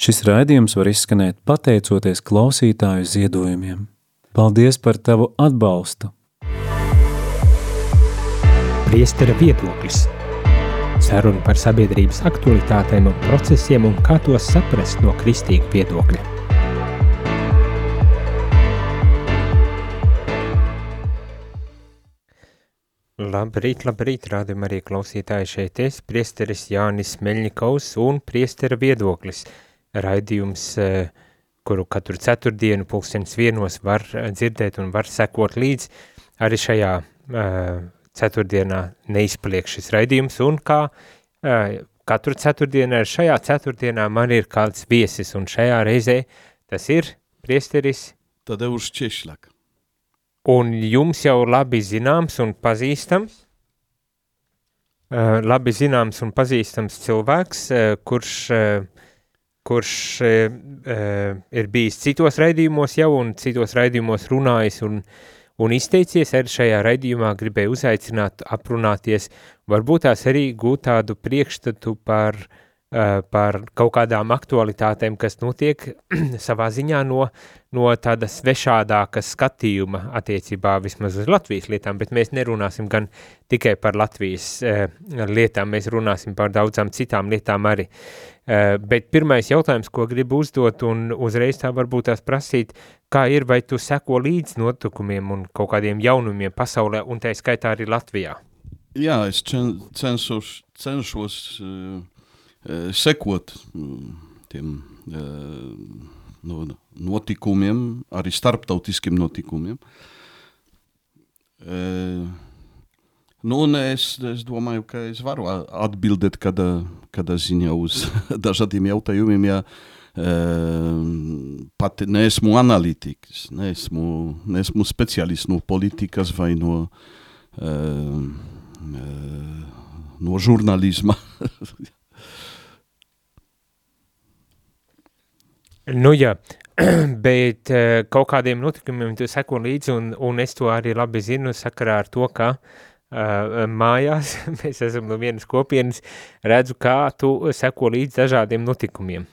Šis raidījums var izskanēt pateicoties klausītāju ziedojumiem. Paldies par tavu atbalstu! Priestera viedoklis Saruna par sabiedrības aktualitātēm un procesiem un kā tos saprast no kristīga viedokļa. Labrīt, labrīt, rādījumā arī klausītāji šeit es, priesteris Jānis Meļņikovs un priestera viedoklis – raidījums, eh, kuru katru ceturtdienu pulkstenis vienos var eh, dzirdēt un var sekot līdz. Arī šajā uh, ceturtdienā neizpaliek šis raidījums, un kā katru ceturtdienu, arī šajā ceturtdienā man ir kāds viesis, un šajā reizē tas ir priesteris Tadeusz Češļak. Un jums jau labi zināms un pazīstams, labi zināms un pazīstams cilvēks, kurš uh, kurš e, e, ir bijis citos raidījumos jau un citos raidījumos runājis un, un izteicies, arī šajā raidījumā gribēju uzaicināt, aprunāties, varbūt tās arī gūt tādu priekšstatu par Eh, par kaut kādām aktualitātēm, kas notiek savā ziņā no, no tāda svešādāka skatījuma attiecībā vismaz uz Latvijas lietām, bet mēs nerunāsim gan tikai par Latvijas uh, lietām, mēs runāsim par daudzām citām lietām arī. Uh, bet pirmais jautājums, ko gribu uzdot un uzreiz tā varbūt tās prasīt, kā ir, vai tu seko līdz notikumiem un kaut kādiem jaunumiem pasaulē un tā skaitā arī Latvijā? Jā, es cenšos, cenšos uh Eh, sekot mm, tiem eh, no, notikumiem, arī starptautiskiem notikumiem. Eh, nu, es, es domāju, ka es varu atbildēt kādā, kādā ziņā uz dažādiem jautājumiem, ja pat neesmu analītikas, neesmu, neesmu speciālists no politikas vai no, no žurnālisma. Nu jā, bet uh, kaut kādiem notikumiem tu seko līdzi, un, un es to arī labi zinu sakarā ar to, ka uh, mājās, mēs esam no vienas kopienas, redzu, kā tu seko līdzi dažādiem notikumiem.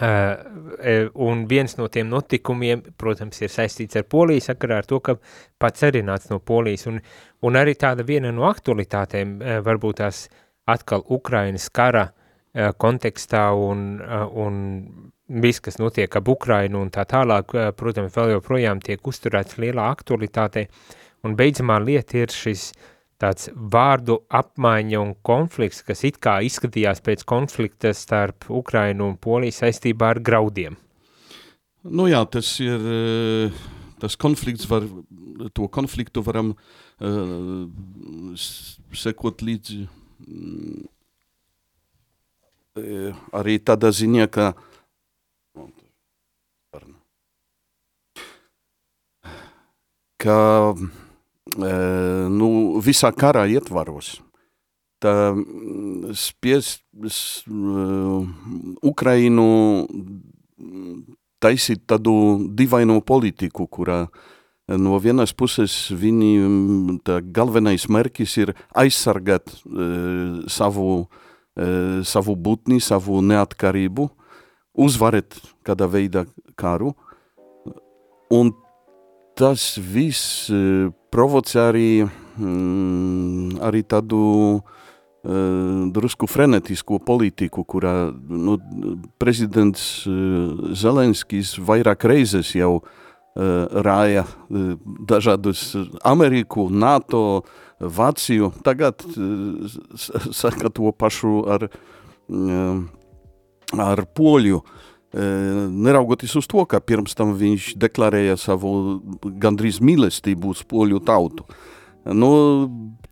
Uh, un viens no tiem notikumiem, protams, ir saistīts ar Poliju sakarā ar to, ka pats arī nāc no Polijas, un, un arī tāda viena no aktualitātēm, uh, varbūt tās atkal Ukrainas kara uh, kontekstā un, uh, un viss, kas notiek ap Ukrainu un tā tālāk, protams, vēl joprojām tiek uzturēts lielā aktualitātē, un beidzamā lieta ir šis tāds vārdu apmaiņa un konflikts, kas it kā izskatījās pēc konflikta starp Ukrainu un Poliju saistībā ar graudiem. Nu jā, tas ir, eh, tas konflikts var, to konfliktu varam uh, sekot līdzi uh, arī tādā ziņā, ka ka nu, visā karā ietvaros tā spiest Ukrainu taisīt tādu divaino politiku, kurā no vienas puses viņi, tā galvenais mērķis ir aizsargāt e, savu, e, savu būtni, savu neatkarību, uzvarēt kādā veidā karu, un tas viss e, provocē arī, mm, arī tādu uh, drusku frenetisku politiku, kurā nu, prezidents uh, Zelenskis vairāk reizes jau rāja dažādus Ameriku, NATO, Vāciju, tagad saka to pašu ar, uh, ar Poļu. Uh, neraugoties uz to, ka pirms tam viņš deklarēja savu gandrīz mīlestību uz poļu tautu. Nu,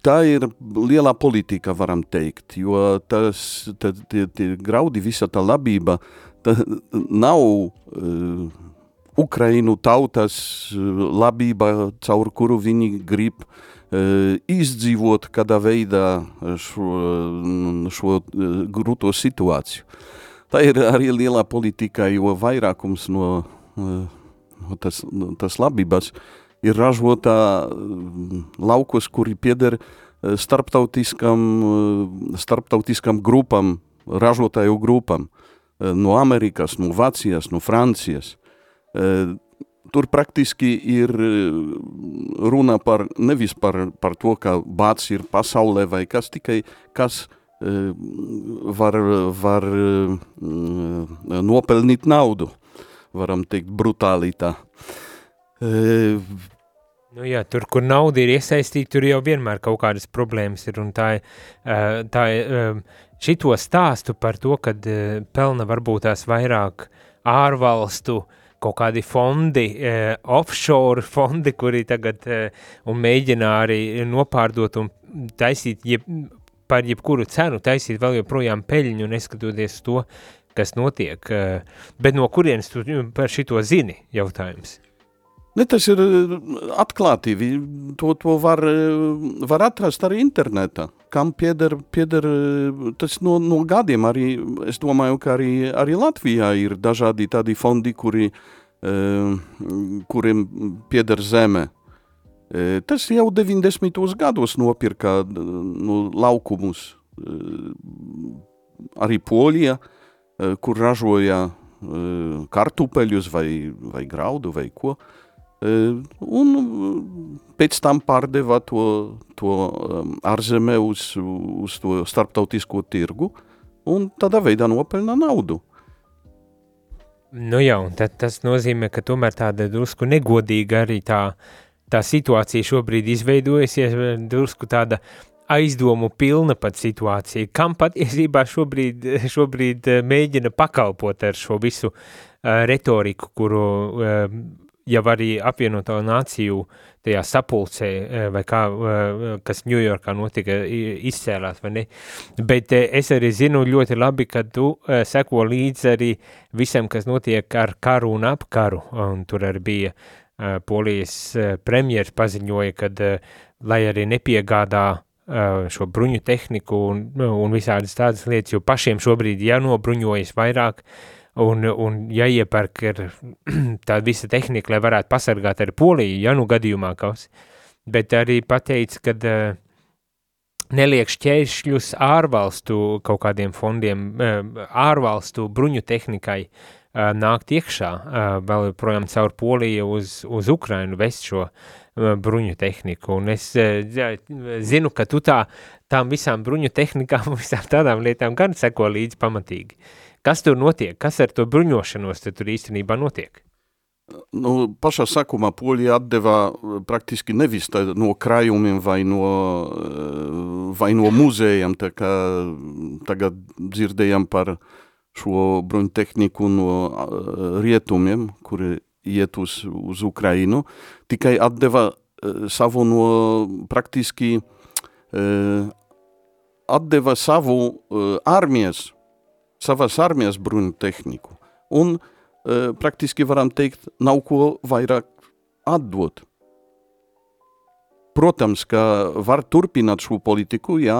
tā ir lielā politika, varam teikt, jo tas, tā, tie, tie graudi, visa tā labība, tā nav uh, Ukrainu tautas labība, caur kuru viņi grib uh, izdzīvot kādā veidā šo, šo uh, grūto situāciju. Tā ir arī lielā politika, jo vairākums no, no tas, no tas labības ir ražotā mm, laukos, kuri pieder eh, starptautiskam, eh, starptautiskam grupam, ražotāju grupam. no Amerikas, no Vācijas, no Francijas. Tur praktiski ir runa par, nevis par, par to, ka bāts ir pasaulē vai kas tikai, kas var, var nopelnīt naudu, varam teikt brutāli tā. Nu jā, tur, kur nauda ir iesaistīta, tur jau vienmēr kaut kādas problēmas ir, un tā, tā šito stāstu par to, kad pelna varbūt tās vairāk ārvalstu kaut kādi fondi, offshore fondi, kuri tagad un mēģina arī nopārdot un taisīt jeb, par jebkuru cenu, taisīt vēl joprojām peļņu, neskatoties to, kas notiek. Bet no kurienes tu par šito zini jautājums? Ne, tas ir eh, atklāti. To, to var, eh, var atrast arī internetā. Kam pieder, pieder eh, tas no, no gadiem arī, es domāju, ka arī, arī Latvijā ir dažādi tādi fondi, kuri, kuriem pieder zeme. Tas jau 90. gados nopirka nu, laukumus. Arī Polija, kur ražoja kartupeļus vai, vai graudu vai ko. Uh, Un pēc tam pārdeva to, to ārzemē uz, uz to starptautisko tirgu un tādā veidā nopelna naudu. Nu jā, un tad, tas nozīmē, ka tomēr tāda drusku negodīga arī tā, tā situācija šobrīd izveidojusies, drusku tāda aizdomu pilna pat situācija, kam patiesībā šobrīd, šobrīd mēģina pakalpot ar šo visu uh, retoriku, kuru uh, jau arī apvienoto nāciju tajā sapulcē, eh, vai kā, eh, kas Ņujorkā notika, izcēlās, vai ne? Bet eh, es arī zinu ļoti labi, ka tu seko līdzi arī visam, kas notiek ar karu un ap karu, un tur arī bija Polijas premjeras paziņoja, kad, lai arī nepiegādā šo bruņu tehniku un, un visādas tādas lietas, jo pašiem šobrīd jānobruņojas vairāk, un, un jāiepērk ir tā visa tehnika, lai varētu pasargāt arī Poliju, ja nu gadījumā kaut bet arī pateica, ka neliek šķēršļus ārvalstu kaut kādiem fondiem, ārvalstu bruņu tehnikai uh, nākt iekšā, uh, vēl projām caur Poliju uz, uz Ukrainu vest šo uh, bruņu tehniku, un es uh, zinu, ka tu tā, tām visām bruņu tehnikām, visām tādām lietām gan seko līdzi pamatīgi. Uh, Kas tur notiek? Kas ar to bruņošanos tur īstenībā notiek? Nu, pašā sākumā Polija atdeva praktiski nevis no krājumiem vai no, vai no muzejiem, tā kā tagad dzirdējam par šo bruņtehniku no eh, rietumiem, kuri iet uz, uz Ukrainu, tikai atdeva savu no praktiski atdeva savu armijas savas armijas bruņu tehniku. Un e, praktiski varam teikt, nav ko vairāk atdot. Protams, ka var turpināt šo politiku, ja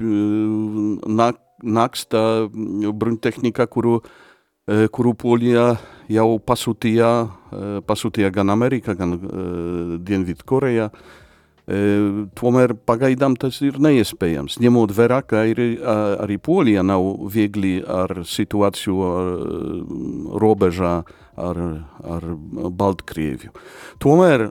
nāk, nāks tā bruņtehnika, kuru, e, kuru Polija jau pasūtīja, e, pasūtīja gan Amerika, gan Dienvidkoreja. Uh, Tomēr pagaidām tas ir neiespējams, ņemot vērā, ka ir, arī Polija nav viegli ar situāciju ar, robežā ar, ar Baltkrieviju. Tomēr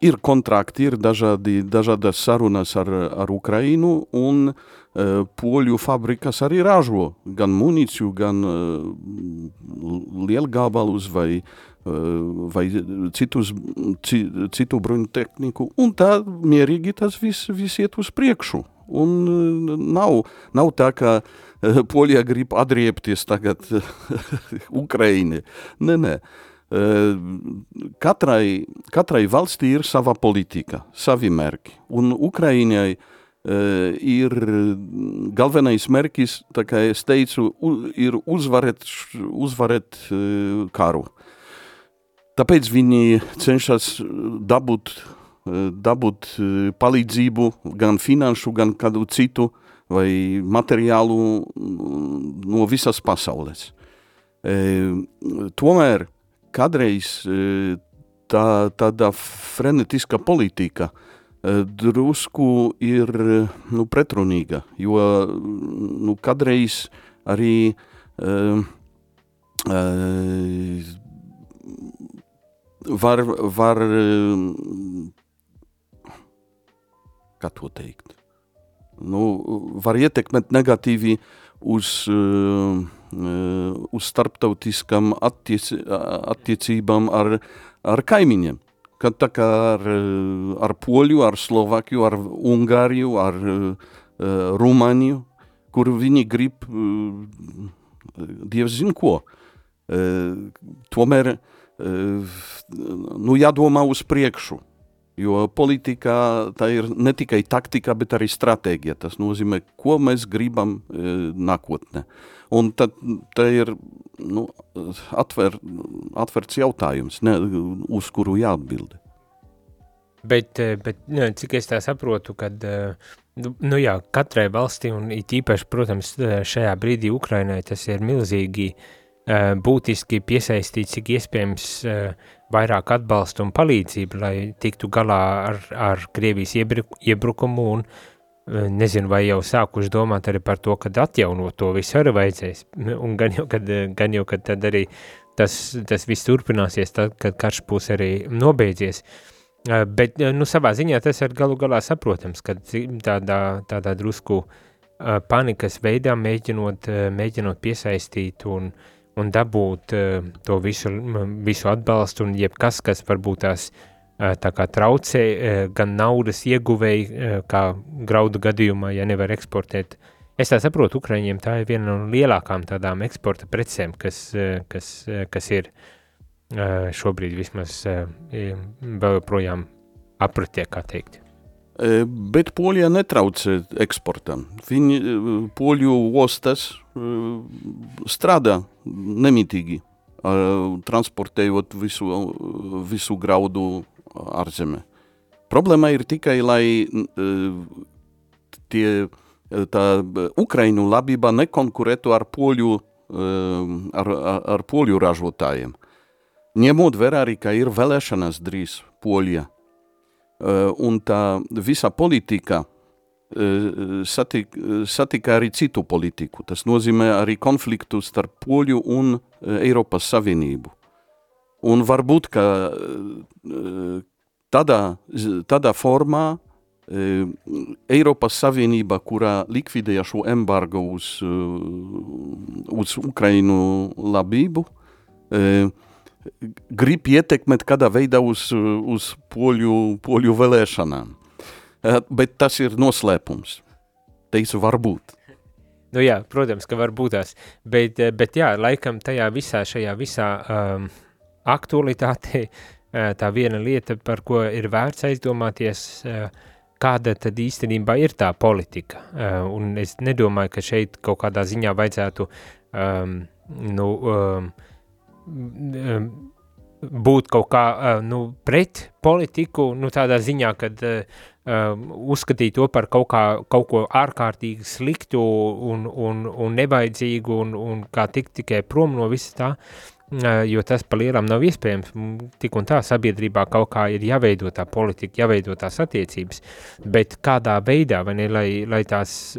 ir kontrakti, ir dažādi, dažādas sarunas ar, ar Ukrainu, un uh, poļu fabrikas arī ražo gan munīciju, gan uh, lielgabalus vai uh, vai citus, citu bruņu tehniku, un tā mierīgi tas viss vis iet uz priekšu. Un nav, nav tā, ka Polijā grib atriepties tagad Ukraini. Nē, nē. Katrai, katrai valstī ir sava politika, savi mērķi. Un Ukraiņai ir galvenais mērķis, tā kā es teicu, ir uzvarēt, uzvarēt karu. Tāpēc viņi cenšas eh, dabūt, eh, dabūt eh, palīdzību gan finanšu, gan kādu citu vai materiālu mm, no visas pasaules. Tomēr kādreiz tā, tāda frenetiska politika drusku ir nu, pretrunīga, jo nu, kādreiz arī uh, uh, var, var kā to teikt, nu, var ietekmēt negatīvi uz, uz starptautiskām attiec, attiecībām ar, ar kaimiņiem. Kad tā kā ar, ar Poļu, ar Slovākiju, ar Ungāriju, ar uh, Rumāniju, kur viņi grib, uh, Dievs zina ko. Uh, tomēr uh, nu, jādomā uz priekšu. Jo politikā tā ir ne tikai taktika, bet arī stratēģija. Tas nozīmē, ko mēs gribam e, nākotnē. Un tad tā ir nu, atver, atverts jautājums, ne, uz kuru jāatbild. Bet, e, bet nu, cik es tā saprotu, kad e, nu, nu jā, katrai valstī un it īpaši, protams, šajā brīdī Ukrainai tas ir milzīgi būtiski piesaistīt, cik iespējams vairāk atbalstu un palīdzību, lai tiktu galā ar, ar Krievijas iebrukumu un eh, nezinu, vai jau sākuši domāt arī par to, kad atjaunot to visu arī vajadzēs. Un gan jau, kad, gan jau, kad tad arī tas, tas viss turpināsies, tad, kad karš būs arī nobeidzies. Eh, bet, eh, nu, savā ziņā tas ir galu galā saprotams, ka tādā, tādā drusku panikas veidā mēģinot, mēģinot piesaistīt un un dabūt to visu, visu atbalstu un jebkas, kas varbūt tās uh, tā kā traucē gan naudas ieguvēji, kā graudu gadījumā, ja nevar eksportēt. Es tā saprotu, Ukraiņiem tā ir viena no lielākām tādām eksporta precēm, kas, kas, kas ir šobrīd vismaz vēl joprojām apritē, kā teikt. Bet Polija netraucē eksportam. Viņi poļu ostas strādā nemitīgi, transportējot visu, visu graudu ārzemē. Problēma ir tikai, lai tie, tā Ukrainu labība nekonkurētu ar poļu, ar, ar poļu ražotājiem. Ņemot vērā arī, ka ir vēlēšanas drīz Eh, un tā visa politika satik, satika arī citu politiku. Tas nozīmē arī konfliktu starp Poļu un Eiropas Savienību. Un varbūt, ka tādā, tādā formā Eiropas Savienība, kurā likvidēja šo embargo uz, uz Ukrainu labību, grib ietekmēt kādā veidā uz, uz poļu, poļu vēlēšanām. Eh, bet tas ir noslēpums. Teicu, varbūt. Nu jā, protams, ka var būt tās, bet, eh, bet jā, laikam tajā visā, šajā visā um, aktualitātē uh, tā viena lieta, par ko ir vērts aizdomāties, uh, kāda tad īstenībā ir tā politika. Uh, un es nedomāju, ka šeit kaut kādā ziņā vajadzētu um, nu, um, būt kaut kā nu, pret politiku, nu, tādā ziņā, kad um, uzskatīt to par kaut, kā, kaut ko ārkārtīgi sliktu un, un, un nevajadzīgu un, un kā tikt tikai prom no visa tā, jo tas pa lielam nav iespējams. Tik un tā sabiedrībā kaut kā ir jāveido tā politika, jāveido tās attiecības, bet kādā veidā, vai ne, lai, lai tās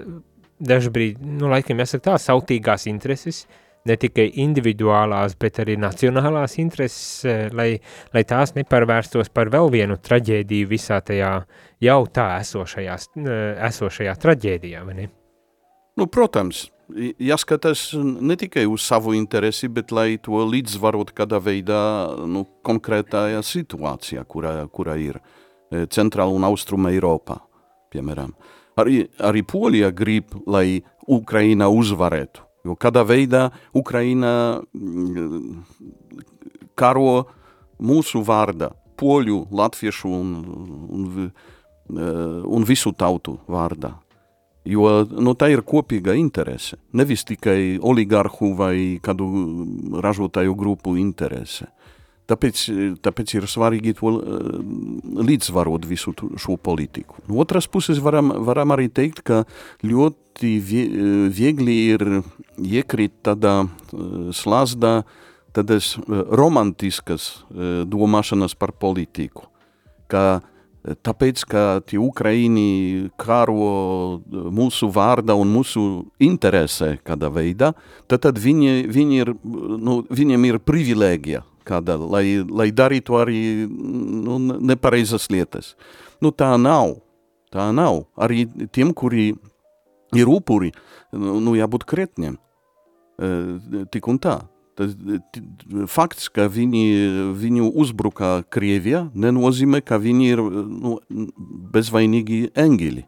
dažbrīd, nu, laikam jāsaka tā, sautīgās intereses, ne tikai individuālās, bet arī nacionālās intereses, lai, lai tās neparvērstos par vēl vienu traģēdiju visā tajā jau tā esošajā, esošajā traģēdijā, vai ne? Nu, protams, jāskatās ne tikai uz savu interesi, bet lai to līdzvarot kādā veidā nu, konkrētajā situācijā, kurā, kurā ir eh, centrāla un austruma Eiropā, piemēram. Arī, arī Polija grib, lai Ukraina uzvarētu Jo kādā veidā Ukraina mm, karo mūsu vārdā, poļu, latviešu un, un, eh, un visu tautu vārdā. Jo nu, tā ir kopīga interese, nevis tikai oligarhu vai kādu ražotāju grupu interese. Tāpēc, tāpēc ir svarīgi to eh, līdzvarot visu šo politiku. No otras puses varam, varam arī teikt, ka ļoti viegli ir iekrīt tādā eh, slazdā, tādas eh, romantiskas domāšanas par politiku, ka tāpēc, ka tie Ukraini kāro mūsu vārda un mūsu interesē kādā veidā, tad, tad viņi, viņi ir, nu, viņiem ir privilēģija kāda, lai, lai darītu arī nu, nepareizas lietas. Nu, tā nav. Tā nav. Arī tiem, kuri ir upuri, nu, nu jābūt kretņiem. E, tik un tā. Tas, fakts, ka viņi, viņu uzbruka Krievijā, nenozīmē, ka viņi ir nu, bezvainīgi eņģeļi.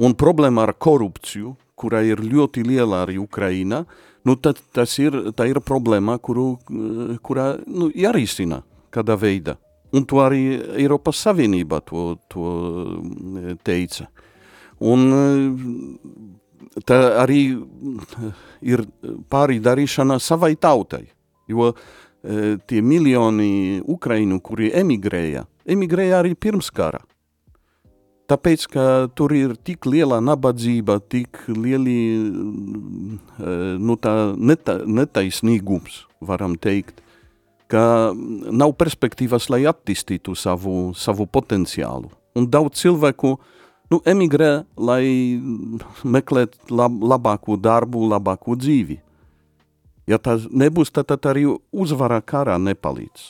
Un problēma ar korupciju, kura ir ļoti liela arī Ukrainā, nu, tad tas ir, tā ir problēma, kuru, kurā nu, jārisina kādā veidā. Un to arī Eiropas Savienība to, to teica. Un tā arī ir pārīdarīšana savai tautai, jo e, tie miljoni Ukrainu, kuri emigrēja, emigrēja arī pirms kara. Tāpēc, ka tur ir tik liela nabadzība, tik lieli e, nu, tā neta, netaisnīgums, varam teikt, ka nav perspektīvas, lai attīstītu savu, savu potenciālu. Un daudz cilvēku uh, nu, emigrē, lai meklētu lab, labāko darbu, labāko dzīvi. Ja tas nebūs, tad, tad arī uzvara karā nepalīdz.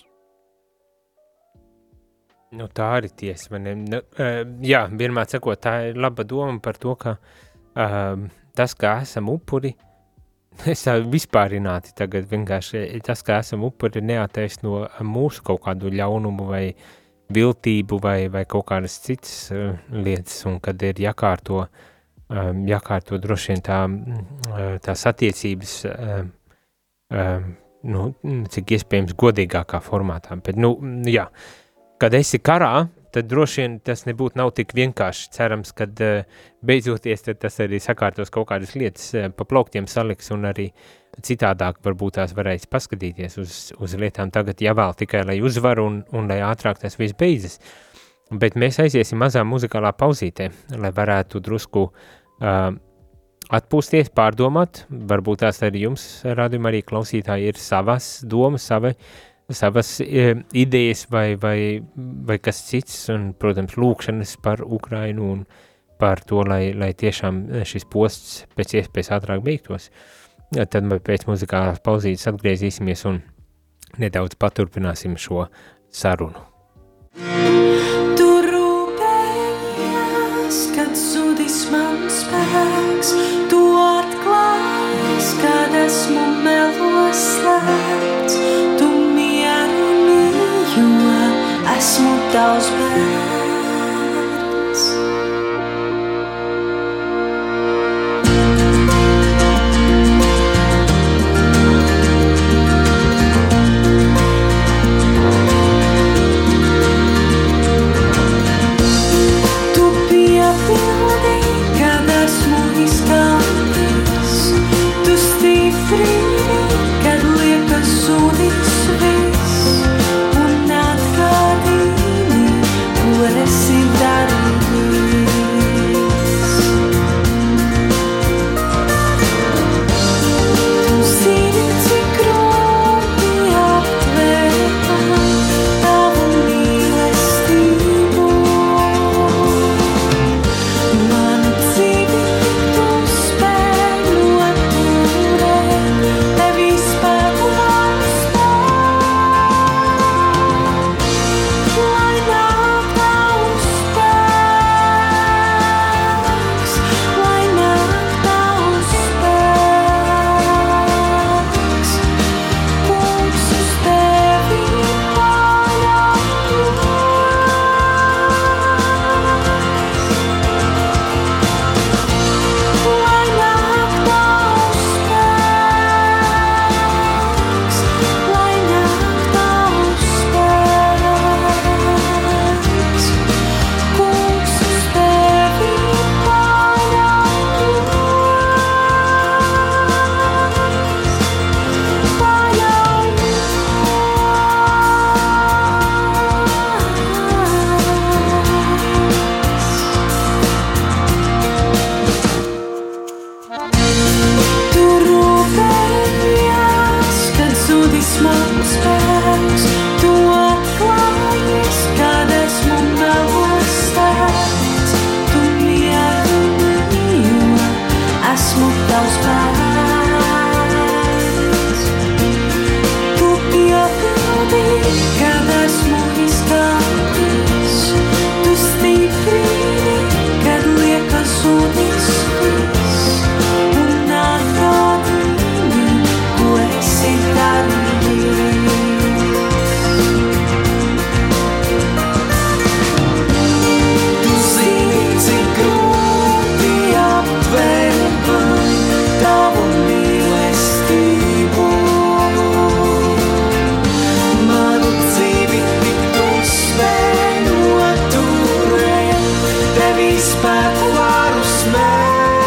Nu, tā arī tiesa. Man, nu, jā, vienmēr sakot, tā ir laba doma par to, ka uh, tas, kā esam upuri, es vispārināti tagad vienkārši tas, kā esam upuri, neataisno mūsu kaut kādu ļaunumu vai uh, viltību vai, vai kaut kādas citas uh, lietas, un kad ir jākārto, um, jākārto droši vien tā, uh, tās attiecības, nu, cik iespējams godīgākā formātā. Bet, nu, jā, kad esi karā, tad droši vien tas nebūtu nav tik vienkārši. Cerams, ka beidzoties tas arī sakārtos kaut kādas lietas, pa plauktiem saliks un arī citādāk varbūt tās varēs paskatīties uz, uz lietām tagad, ja vēl tikai lai uzvar un, un lai ātrāk tas viss beidzas. Bet mēs aiziesim mazā muzikālā pauzītē, lai varētu drusku uh, atpūsties, pārdomāt, varbūt tās arī jums, rādījumā arī klausītāji, ir savas domas, savi, savas uh, idejas vai, vai, vai kas cits, un, protams, lūkšanas par Ukrainu un par to, lai, lai tiešām šis posts pēc iespējas ātrāk beigtos. Uh, Tad pēc muzikālās pauzītes atgriezīsimies un nedaudz paturpināsim šo sarunu. Tu rūpējies, kad zudis man spēks, tu atklājies, kad esmu melos slēgts, tu mierini, jo esmu tavs bērns. spēku varu smelt,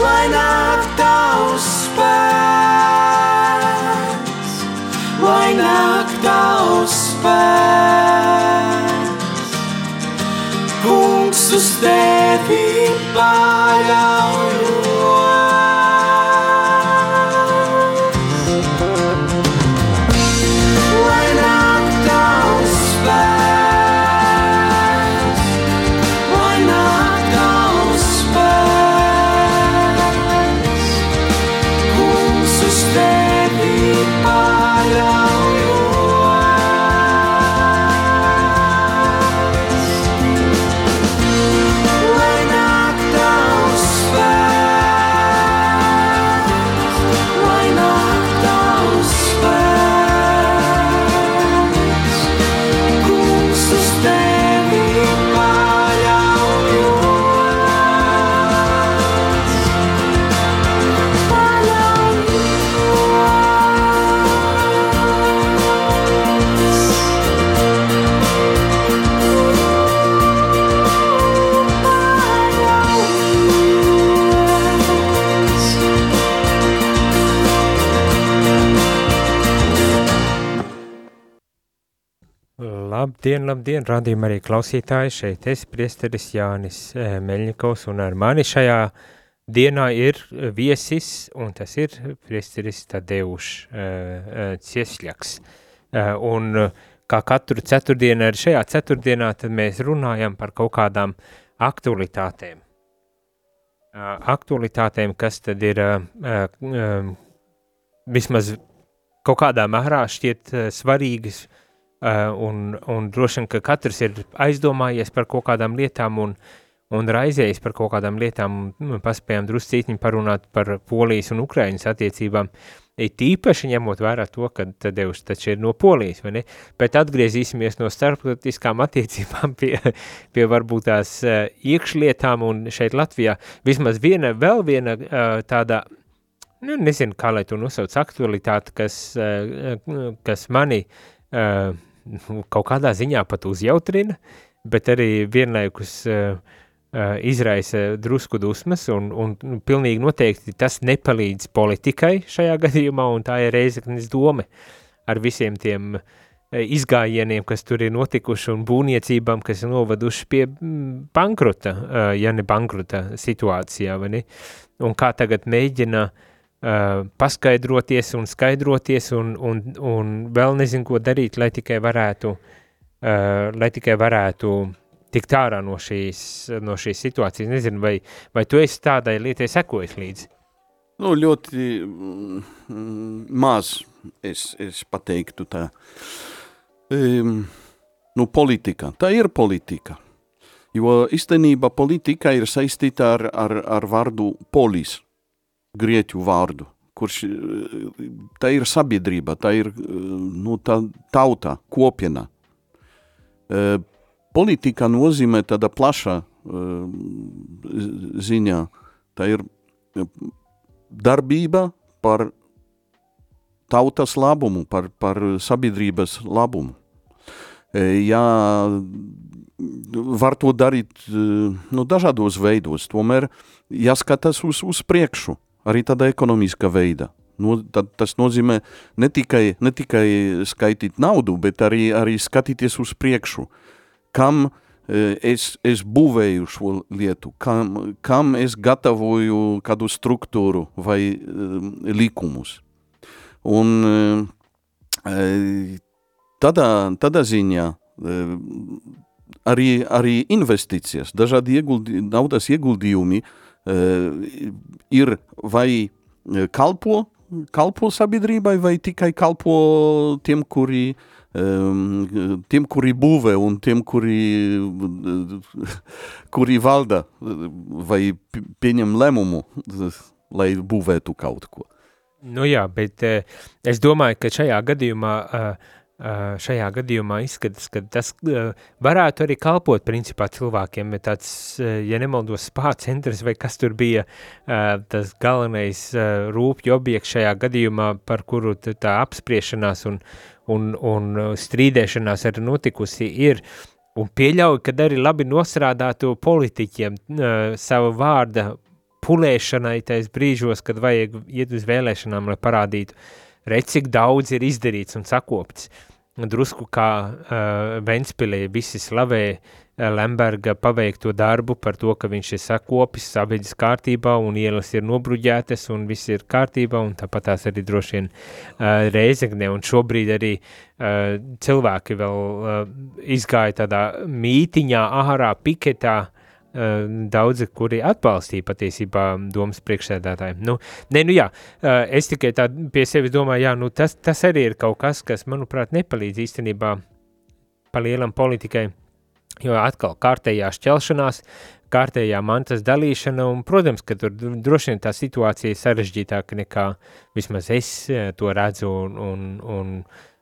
lai nāk tavs spēks, lai nāk tavs spēks. Kungs uz tevi paļaujas. Labdien, labdien, radījumā arī klausītāji, šeit es, priesteris Jānis eh, Meļņikovs, un ar mani šajā dienā ir eh, viesis, un tas ir priesteris Tadeuš uh, Ciesļaks. Un kā katru ceturtdienu, arī šajā ceturtdienā, tad mēs runājam par kaut kādām aktualitātēm. Aktualitātēm, kas tad ir um, vismaz kaut kādā mērā šķiet svarīgas, un, un droši vien, ka katrs ir aizdomājies par kaut kādām lietām un, un raizējies par kaut kādām lietām, un nu, paspējām druscītņi parunāt par Polijas un Ukrainas attiecībām, it īpaši ņemot vērā to, ka Tadeuš taču ir no Polijas, vai ne? Bet atgriezīsimies no starptautiskām attiecībām pie, pie varbūt tās uh, iekšlietām. Un šeit Latvijā vismaz viena, vēl viena uh, tāda, nu, nezinu, kā lai to nosauc, aktualitāte, kas, kas mani uh, nu, kaut kādā ziņā pat uzjautrina, bet arī vienlaikus uh, uh, izraisa drusku dusmas, un, un nu, pilnīgi noteikti tas nepalīdz politikai šajā gadījumā, un tā ir Reizeknes dome ar visiem tiem uh, izgājieniem, kas tur ir notikuši, un būvniecībām, kas ir novaduši pie mm, bankrota, ja ne bankrota situācijā, ne? Un kā tagad mēģina uh, Uh, paskaidroties un skaidroties un, un, un vēl nezinu, ko darīt, lai tikai varētu, uh, lai tikai varētu tikt ārā no šīs, no šīs situācijas. Nezinu, vai, vai tu esi tādai lietai sekojis līdzi? Nu, ļoti mm, maz es, es pateiktu tā. Um, nu, politika. Tā ir politika. Jo īstenībā politika ir saistīta ar, ar, ar vārdu polis, grieķu vārdu, kurš tā ir sabiedrība, tā ir nu, tā tauta, kopiena. Uh, politika nozīmē tāda plaša ziņā. Tā ir darbība par tautas labumu, par, par sabiedrības labumu. Jā, var to darīt nu, dažādos veidos, tomēr jāskatās uz, uz priekšu, arī tādā ekonomiskā veidā. No, tad, tas nozīmē ne tikai, ne tikai skaitīt naudu, bet arī, arī skatīties uz priekšu, kam es, es būvēju šo lietu, kam, kam es gatavoju kādu struktūru vai um, likumus. Un uh, tādā, tādā ziņā uh, arī, arī investīcijas, dažādi ieguldi, naudas ieguldījumi uh, ir vai kalpo, kalpo sabiedrībai vai tikai kalpo tiem, kuri tiem, kuri būvē un tiem, kuri, kuri valda vai pieņem lēmumu, lai būvētu kaut ko. Nu jā, bet uh, es domāju, ka šajā gadījumā, uh, šajā gadījumā izskatās, ka tas uh, varētu arī kalpot principā cilvēkiem, bet tāds, uh, ja nemaldos, spā centrs vai kas tur bija uh, tas galvenais uh, rūpju objekts šajā gadījumā, par kuru tā apspriešanās un, un, un strīdēšanās ir notikusi, ir. Un pieļauju, ka arī labi nosrādātu politiķiem uh, savu vārda pulēšanai tais brīžos, kad vajag iet uz vēlēšanām, lai parādītu, redz, cik daudz ir izdarīts un sakopts. Drusku kā uh, Ventspilī visi slavē Lemberga paveikto darbu par to, ka viņš ir sakopis sabiedris kārtībā un ielas ir nobruģētas un viss ir kārtībā un tāpat tās arī droši vien uh, Reizegnē un šobrīd arī uh, cilvēki vēl uh, izgāja tādā mītiņā, ārā, piketā, uh, daudzi, kuri atbalstīja patiesībā domas priekšsēdētāji. Nu, ne, nu jā, uh, es tikai tā pie sevis domāju, jā, nu tas, tas arī ir kaut kas, kas, manuprāt, nepalīdz īstenībā pa lielam politikai, jo atkal kārtējā šķelšanās, kārtējā mantas dalīšana, un, protams, ka tur droši vien tā situācija ir sarežģītāka nekā vismaz es eh, to redzu un, un, un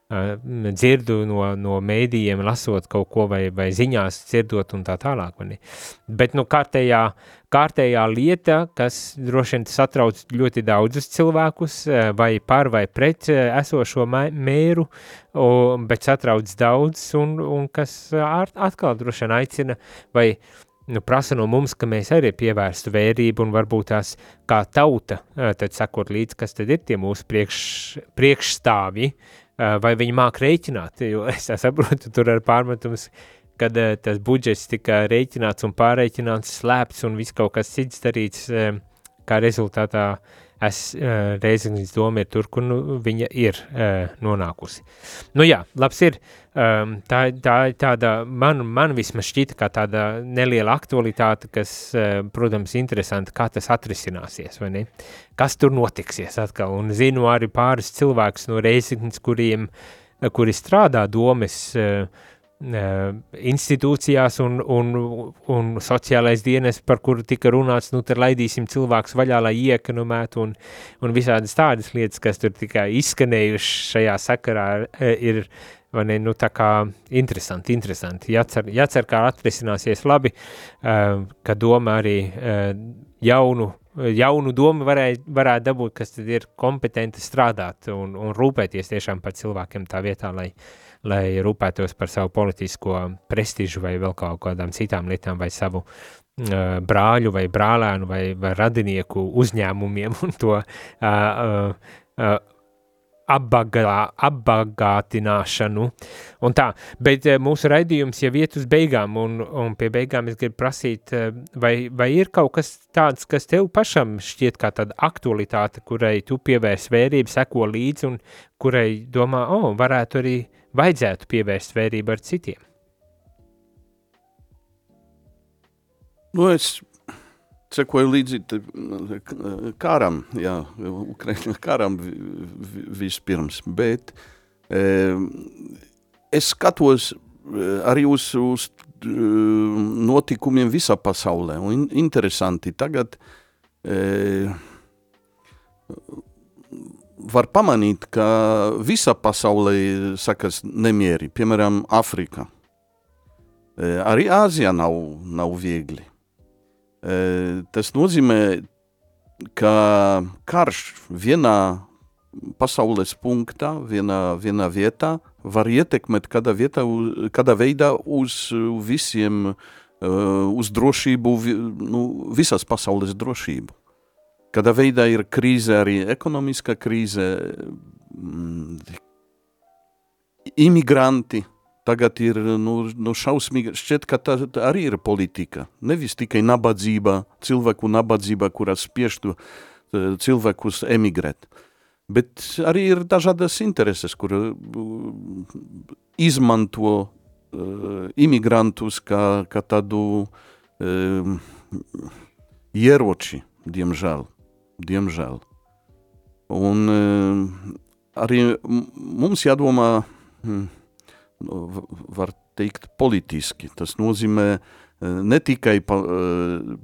dzirdu no, no mēdījiem, lasot kaut ko vai, vai ziņās dzirdot un tā tālāk. Vai Bet, nu, kārtējā, kārtējā lieta, kas droši vien satrauc ļoti daudzus cilvēkus, vai par vai pret esošo mēru, bet satrauc daudz un, un kas atkal droši vien aicina vai nu, prasa no mums, ka mēs arī pievērstu vērību un varbūt tās kā tauta, tad sakot līdz, kas tad ir tie mūsu priekš, priekšstāvji, vai viņi māk rēķināt, jo es saprotu, tur ir pārmetums, kad uh, tas budžets tika rēķināts un pārreķināts, slēpts un viss kaut kas cits darīts, uh, kā rezultātā es uh, Reizeknis doma ir tur, kur nu, viņa ir uh, nonākusi. Nu jā, labs ir, um, tā, tā tāda, man, man vismaz šķita kā tāda neliela aktualitāte, kas, uh, protams, interesanti, kā tas atrisināsies, vai ne? Kas tur notiksies atkal, un zinu arī pāris cilvēkus no Reizeknis, kuriem, kuri strādā domes, uh, institūcijās un, un, un sociālais dienas, par kuru tika runāts, nu, tad laidīsim cilvēkus vaļā, lai iekonomētu un, un visādas tādas lietas, kas tur tikai izskanējuši šajā sakarā, ir, vai ne, nu, tā kā interesanti, interesanti. Jācer, jācer kā atrisināsies labi, ka doma arī jaunu jaunu domu varēja, varētu dabūt, kas tad ir kompetenti strādāt un, un rūpēties tiešām par cilvēkiem tā vietā, lai, lai rūpētos par savu politisko prestižu vai vēl kaut kādām citām lietām vai savu uh, brāļu vai brālēnu vai, vai radinieku uzņēmumiem un to uh, uh, apbagā, apbagātināšanu un tā, bet mūsu raidījums jau iet uz beigām un, un pie beigām es gribu prasīt, vai, vai ir kaut kas tāds, kas tev pašam šķiet kā tāda aktualitāte, kurai tu pievērs vērību, seko līdzi un kurai domā, o, oh, varētu arī vajadzētu pievērst vērību ar citiem? Nu, es sekoju līdzi karam, jā, Ukraiņa karam vispirms, bet e, es skatos arī uz, uz notikumiem visā pasaulē, un interesanti tagad e, var pamanīt, ka visa pasaulē sakas nemieri, piemēram, Afrika. E, arī Āzijā nav, nav viegli. E, tas nozīmē, ka karš vienā pasaules punktā, vienā, vienā vietā var ietekmēt kādā, vietā, kādā veidā uz visiem, e, uz drošību, nu, visas pasaules drošību. Kādā veidā ir krīze, arī ekonomiskā krīze, mm, imigranti. Tagad ir nu, nu šausmīgi, šķiet, ka tā, tā arī ir politika. Nevis tikai nabadzība, cilvēku nabadzība, kuras spieštu e, cilvēkus emigrēt. Bet arī ir dažādas intereses, kur uh, izmanto uh, imigrantus kā, kā tādu uh, ieroči, diemžēl diemžēl. Un uh, arī mums jādomā, hm, var teikt, politiski. Tas nozīmē uh, ne tikai pa, uh,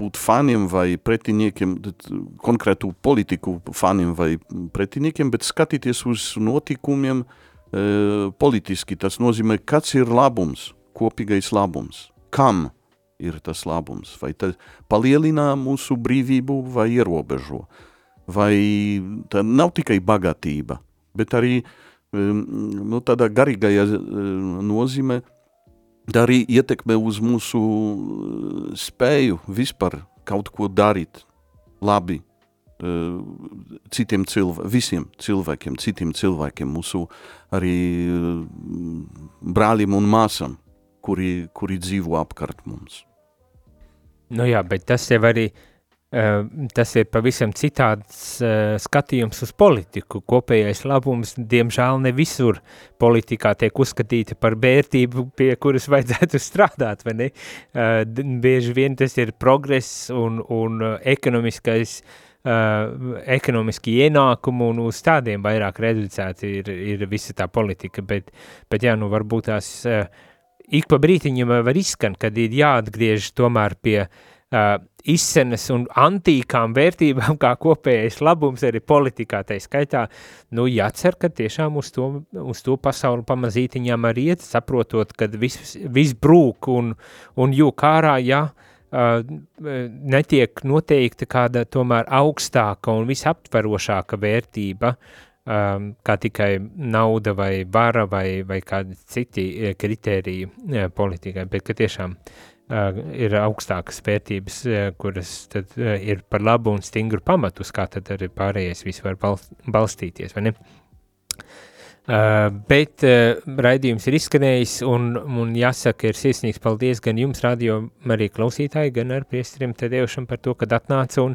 būt faniem vai pretiniekiem, konkrētu politiku faniem vai pretiniekiem, bet skatīties uz notikumiem politiski. Tas nozīmē, kāds ir labums, kopīgais labums, kam ir tas labums, vai tas palielina mūsu brīvību vai ierobežo. Vai tā nav tikai bagātība, bet arī um, nu, tādā garīgajā um, nozīmē, tā arī ietekmē uz mūsu uh, spēju vispār kaut ko darīt labi uh, citiem cilvēkiem, visiem cilvēkiem, citiem cilvēkiem, mūsu arī uh, brāļiem un māsām, kuri, kuri dzīvo apkārt mums. Nu jā, bet tas jau arī uh, tas ir pavisam citāds uh, skatījums uz politiku. Kopējais labums, diemžēl, ne visur politikā tiek uzskatīta par vērtību, pie kuras vajadzētu strādāt, vai ne? Uh, bieži vien tas ir progress un, un ekonomiskais uh, ekonomiski ienākumu un uz tādiem vairāk reducēti ir, ir visa tā politika, bet, bet jā, nu varbūt tās uh, ik pa brītiņam var izskan, kad ir jāatgriež tomēr pie uh, izsenes un antīkām vērtībām, kā kopējais labums arī politikā, tai skaitā, nu jācer, ka tiešām uz to, uz to pasauli pamazītiņām arī iet, saprotot, kad viss vis brūk un, un jūk ārā, jā, uh, netiek noteikta kāda tomēr augstāka un visaptverošāka vērtība, uh, um, kā tikai nauda vai vara vai, vai kādi citi eh, kritēriji jā, politikai, bet ka tiešām uh, ir augstākas vērtības, uh, kuras tad uh, ir par labu un stingru pamatu, uz kā tad arī pārējais viss var balst, balstīties, vai ne? Uh, bet uh, raidījums ir izskanējis un, un jāsaka, ir sirsnīgs paldies gan jums, radio arī klausītāji, gan ar priestrim Tadeušam par to, kad atnāca un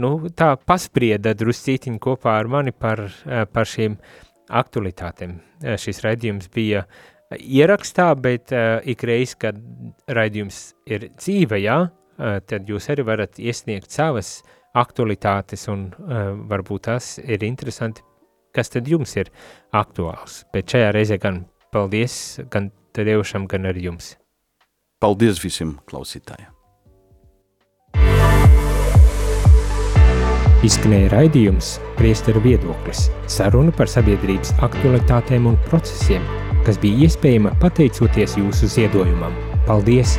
nu, tā pasprieda druscītiņu kopā ar mani par, eh, par šīm aktualitātēm. Eh, šis raidījums bija ierakstā, bet uh, ik reiz, kad raidījums ir dzīve, jā, uh, tad jūs arī varat iesniegt savas aktualitātes un varbūt tas ir interesanti, kas tad jums ir aktuāls. Bet šajā reizē gan paldies gan Tadeušam, gan arī jums. Paldies visiem klausītājiem! Izskanēja raidījums Priesteru viedoklis – saruna par sabiedrības aktualitātēm un procesiem, kas bija iespējama pateicoties jūsu ziedojumam. Paldies!